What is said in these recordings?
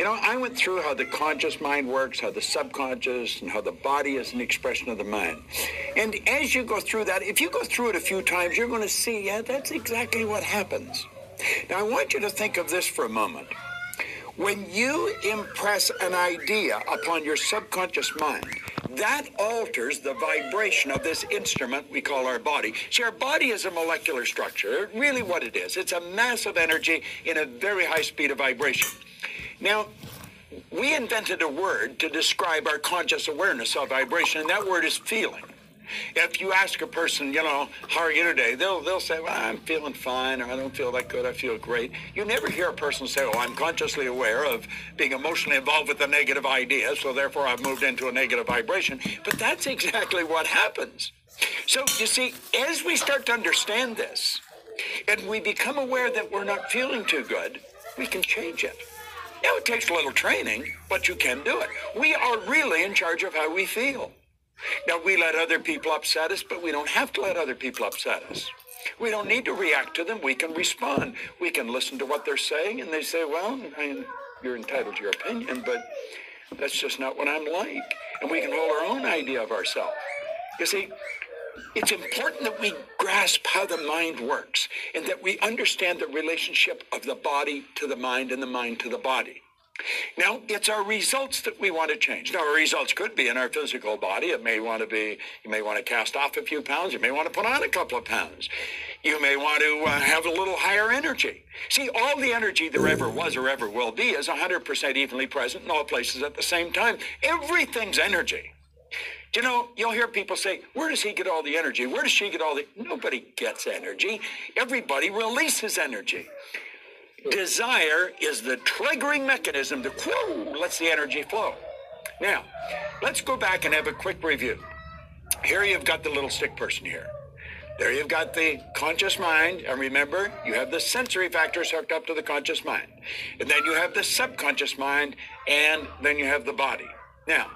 You know, I went through how the conscious mind works, how the subconscious, and how the body is an expression of the mind. And as you go through that, if you go through it a few times, you're going to see, yeah, that's exactly what happens. Now, I want you to think of this for a moment. When you impress an idea upon your subconscious mind, that alters the vibration of this instrument we call our body. See, our body is a molecular structure. Really, what it is, it's a mass of energy in a very high speed of vibration. Now, we invented a word to describe our conscious awareness of vibration, and that word is feeling. If you ask a person, you know, how are you today? They'll they'll say, well, I'm feeling fine, or I don't feel that good. I feel great. You never hear a person say, oh, I'm consciously aware of being emotionally involved with a negative idea, so therefore I've moved into a negative vibration. But that's exactly what happens. So you see, as we start to understand this, and we become aware that we're not feeling too good, we can change it. Now, it takes a little training, but you can do it. We are really in charge of how we feel. Now, we let other people upset us, but we don't have to let other people upset us. We don't need to react to them. We can respond. We can listen to what they're saying, and they say, well, I mean, you're entitled to your opinion, but that's just not what I'm like. And we can hold our own idea of ourselves. You see, it's important that we grasp how the mind works and that we understand the relationship of the body to the mind and the mind to the body. Now, it's our results that we want to change. Now, our results could be in our physical body. It may want to be, you may want to cast off a few pounds. You may want to put on a couple of pounds. You may want to uh, have a little higher energy. See, all the energy there ever was or ever will be is 100% evenly present in all places at the same time. Everything's energy. You know, you'll hear people say, where does he get all the energy? Where does she get all the... Nobody gets energy. Everybody releases energy. Desire is the triggering mechanism that lets the energy flow. Now, let's go back and have a quick review. Here you've got the little stick person here. There you've got the conscious mind, and remember, you have the sensory factors hooked up to the conscious mind. And then you have the subconscious mind, and then you have the body. Now,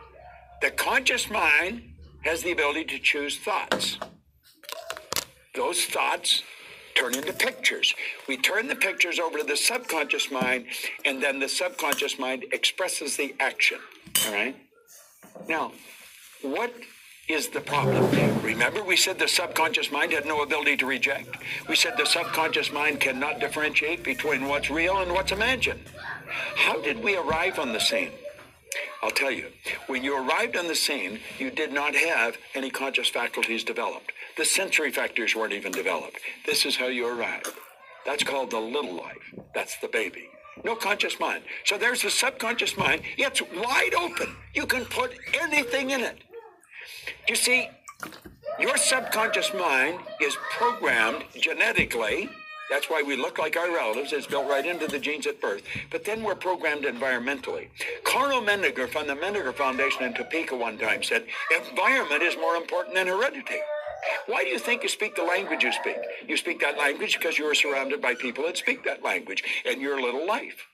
the conscious mind has the ability to choose thoughts. Those thoughts turn into pictures. We turn the pictures over to the subconscious mind, and then the subconscious mind expresses the action. All right? Now, what is the problem? Remember, we said the subconscious mind had no ability to reject. We said the subconscious mind cannot differentiate between what's real and what's imagined. How did we arrive on the scene? I'll tell you, when you arrived on the scene, you did not have any conscious faculties developed. The sensory factors weren't even developed. This is how you arrived. That's called the little life. That's the baby. No conscious mind. So there's the subconscious mind. It's wide open. You can put anything in it. You see, your subconscious mind is programmed genetically that's why we look like our relatives. It's built right into the genes at birth. But then we're programmed environmentally. Carlo Menninger from the Menninger Foundation in Topeka one time said, environment is more important than heredity. Why do you think you speak the language you speak? You speak that language because you are surrounded by people that speak that language in your little life.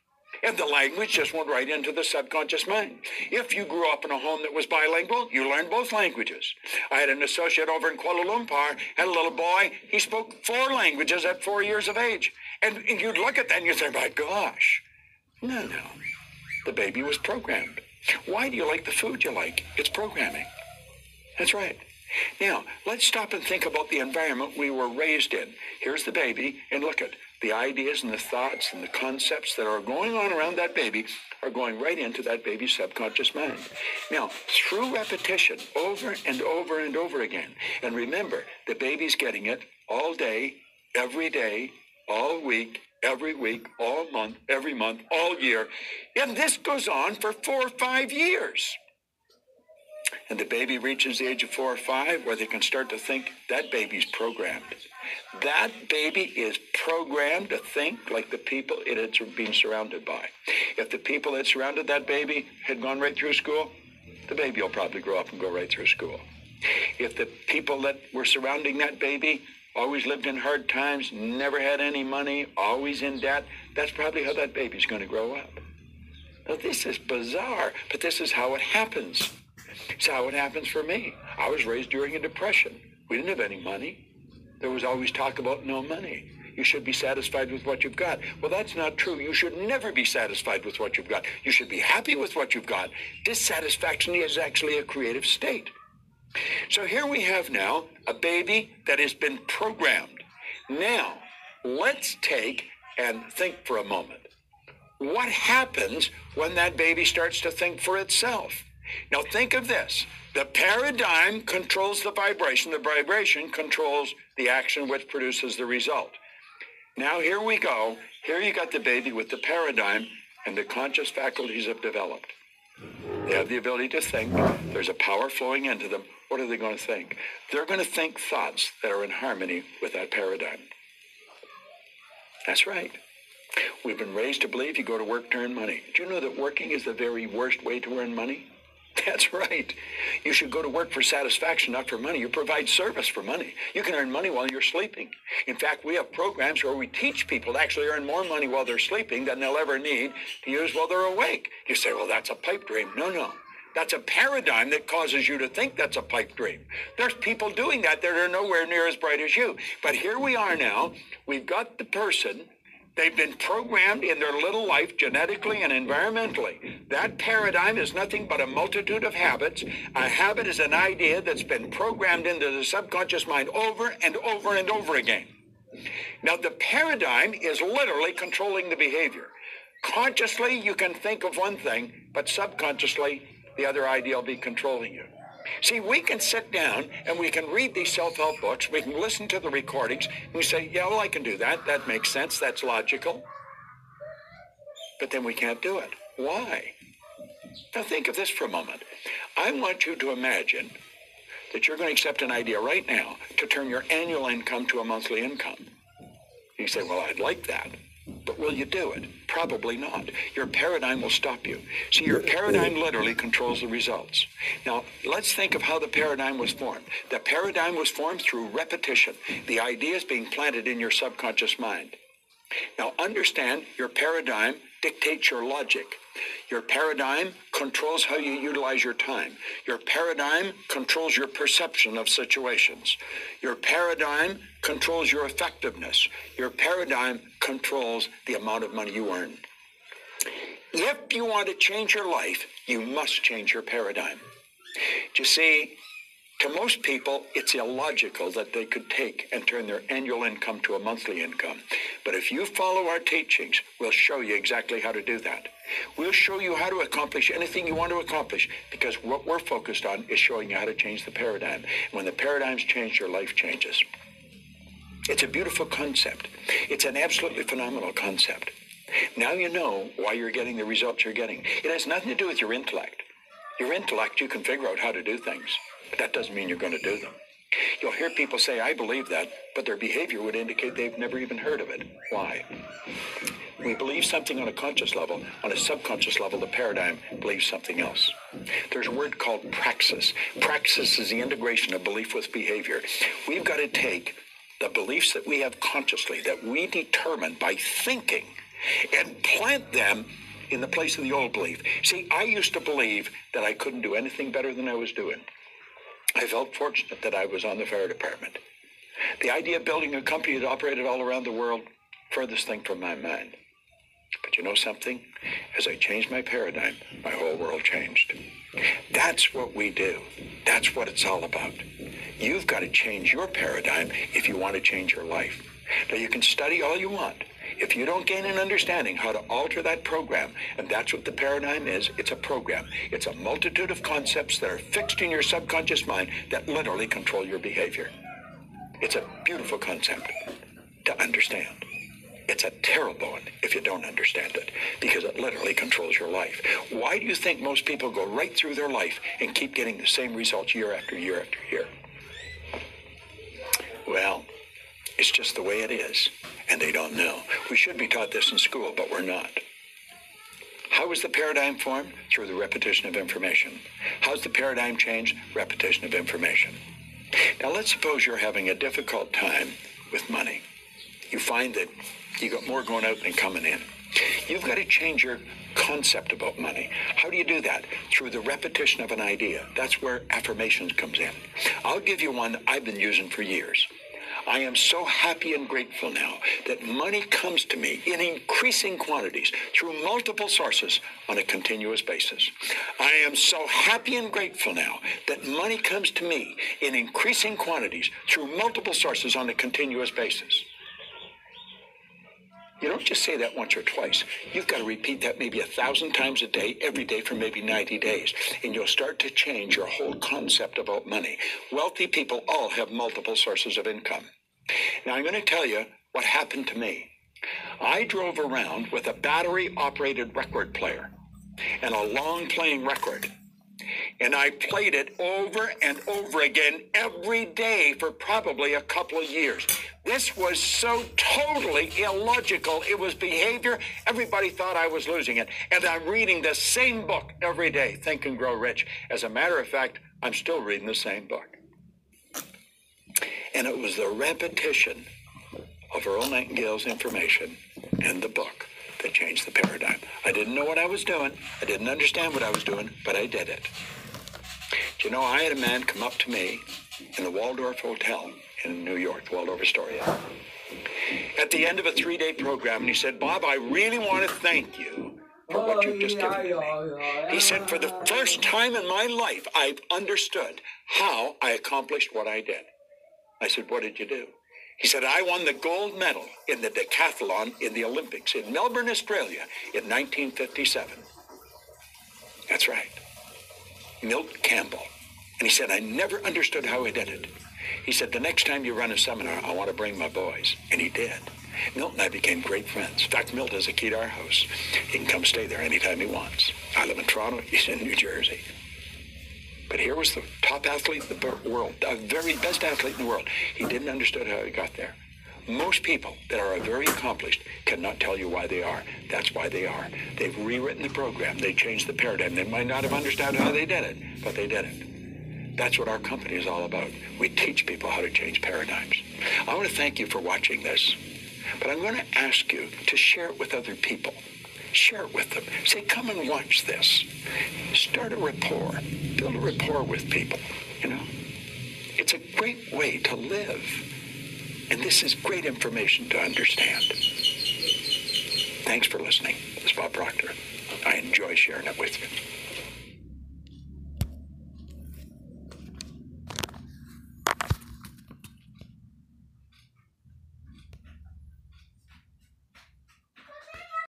And the language just went right into the subconscious mind. If you grew up in a home that was bilingual, you learned both languages. I had an associate over in Kuala Lumpur, had a little boy, he spoke four languages at four years of age. And, and you'd look at that and you'd say, my gosh. No, no. The baby was programmed. Why do you like the food you like? It's programming. That's right. Now, let's stop and think about the environment we were raised in. Here's the baby, and look at the ideas and the thoughts and the concepts that are going on around that baby are going right into that baby's subconscious mind. Now, through repetition, over and over and over again, and remember, the baby's getting it all day, every day, all week, every week, all month, every month, all year. And this goes on for four or five years. And the baby reaches the age of four or five where they can start to think that baby's programmed. That baby is programmed to think like the people it had been surrounded by. If the people that surrounded that baby had gone right through school, the baby will probably grow up and go right through school. If the people that were surrounding that baby always lived in hard times, never had any money, always in debt, that's probably how that baby's going to grow up. Now, this is bizarre, but this is how it happens. It's how it happens for me. I was raised during a depression. We didn't have any money. There was always talk about no money. you should be satisfied with what you've got. Well, that's not true. You should never be satisfied with what you've got. You should be happy with what you've got. Dissatisfaction is actually a creative state. So here we have now a baby that has been programmed. Now, let's take and think for a moment. What happens when that baby starts to think for itself? Now, think of this the paradigm controls the vibration, the vibration controls the action which produces the result. Now, here we go. Here you got the baby with the paradigm, and the conscious faculties have developed. They have the ability to think. There's a power flowing into them. What are they going to think? They're going to think thoughts that are in harmony with that paradigm. That's right. We've been raised to believe you go to work to earn money. Do you know that working is the very worst way to earn money? That's right. You should go to work for satisfaction, not for money. You provide service for money. You can earn money while you're sleeping. In fact, we have programs where we teach people to actually earn more money while they're sleeping than they'll ever need to use while they're awake. You say, well, that's a pipe dream. No, no. That's a paradigm that causes you to think that's a pipe dream. There's people doing that that are nowhere near as bright as you. But here we are now. We've got the person They've been programmed in their little life genetically and environmentally. That paradigm is nothing but a multitude of habits. A habit is an idea that's been programmed into the subconscious mind over and over and over again. Now, the paradigm is literally controlling the behavior. Consciously, you can think of one thing, but subconsciously, the other idea will be controlling you. See, we can sit down and we can read these self-help books. We can listen to the recordings. And we say, yeah, well, I can do that. That makes sense. That's logical. But then we can't do it. Why? Now think of this for a moment. I want you to imagine that you're going to accept an idea right now to turn your annual income to a monthly income. You say, well, I'd like that. Will you do it? Probably not. Your paradigm will stop you. See, your paradigm literally controls the results. Now, let's think of how the paradigm was formed. The paradigm was formed through repetition. The ideas being planted in your subconscious mind. Now, understand your paradigm dictates your logic. Your paradigm controls how you utilize your time. Your paradigm controls your perception of situations. Your paradigm controls your effectiveness. Your paradigm controls the amount of money you earn. If you want to change your life, you must change your paradigm. Do You see, to most people, it's illogical that they could take and turn their annual income to a monthly income. But if you follow our teachings, we'll show you exactly how to do that. We'll show you how to accomplish anything you want to accomplish because what we're focused on is showing you how to change the paradigm. When the paradigms change, your life changes. It's a beautiful concept. It's an absolutely phenomenal concept. Now you know why you're getting the results you're getting. It has nothing to do with your intellect. Your intellect, you can figure out how to do things. But that doesn't mean you're going to do them. You'll hear people say, I believe that, but their behavior would indicate they've never even heard of it. Why? We believe something on a conscious level. On a subconscious level, the paradigm believes something else. There's a word called praxis. Praxis is the integration of belief with behavior. We've got to take the beliefs that we have consciously, that we determine by thinking, and plant them in the place of the old belief. See, I used to believe that I couldn't do anything better than I was doing. I felt fortunate that I was on the fire department. The idea of building a company that operated all around the world, furthest thing from my mind. But you know something? As I changed my paradigm, my whole world changed. That's what we do. That's what it's all about. You've got to change your paradigm if you want to change your life. Now, you can study all you want. If you don't gain an understanding how to alter that program, and that's what the paradigm is, it's a program. It's a multitude of concepts that are fixed in your subconscious mind that literally control your behavior. It's a beautiful concept to understand. It's a terrible one if you don't understand it because it literally controls your life. Why do you think most people go right through their life and keep getting the same results year after year after year? Well, it's just the way it is, and they don't know. We should be taught this in school, but we're not. How is the paradigm formed? Through the repetition of information. How's the paradigm changed? Repetition of information. Now, let's suppose you're having a difficult time with money. You find that you got more going out than coming in. You've got to change your concept about money. How do you do that? Through the repetition of an idea. That's where affirmations comes in. I'll give you one I've been using for years. I am so happy and grateful now that money comes to me in increasing quantities through multiple sources on a continuous basis. I am so happy and grateful now that money comes to me in increasing quantities through multiple sources on a continuous basis. You don't just say that once or twice. You've got to repeat that maybe a thousand times a day, every day for maybe 90 days. And you'll start to change your whole concept about money. Wealthy people all have multiple sources of income. Now, I'm going to tell you what happened to me. I drove around with a battery operated record player and a long playing record. And I played it over and over again every day for probably a couple of years. This was so totally illogical. It was behavior. Everybody thought I was losing it. And I'm reading the same book every day, Think and Grow Rich. As a matter of fact, I'm still reading the same book. And it was the repetition of Earl Nightingale's information and the book that changed the paradigm. I didn't know what I was doing. I didn't understand what I was doing, but I did it. Do you know, I had a man come up to me in the Waldorf Hotel in New York, Waldorf Astoria, at the end of a three-day program, and he said, Bob, I really want to thank you for what you've just given me. He said, for the first time in my life, I've understood how I accomplished what I did. I said, what did you do? He said, I won the gold medal in the decathlon in the Olympics in Melbourne, Australia in 1957. That's right. Milt Campbell. And he said, I never understood how he did it. He said, the next time you run a seminar, I want to bring my boys. And he did. Milt and I became great friends. In fact, Milt has a key to our house. He can come stay there anytime he wants. I live in Toronto. He's in New Jersey. But here was the top athlete in the world, the very best athlete in the world. He didn't understand how he got there. Most people that are very accomplished cannot tell you why they are. That's why they are. They've rewritten the program. They changed the paradigm. They might not have understood how they did it, but they did it. That's what our company is all about. We teach people how to change paradigms. I want to thank you for watching this, but I'm going to ask you to share it with other people. Share it with them. Say, come and watch this. Start a rapport. Build a rapport with people, you know. It's a great way to live. And this is great information to understand. Thanks for listening. This is Bob Proctor. I enjoy sharing it with you.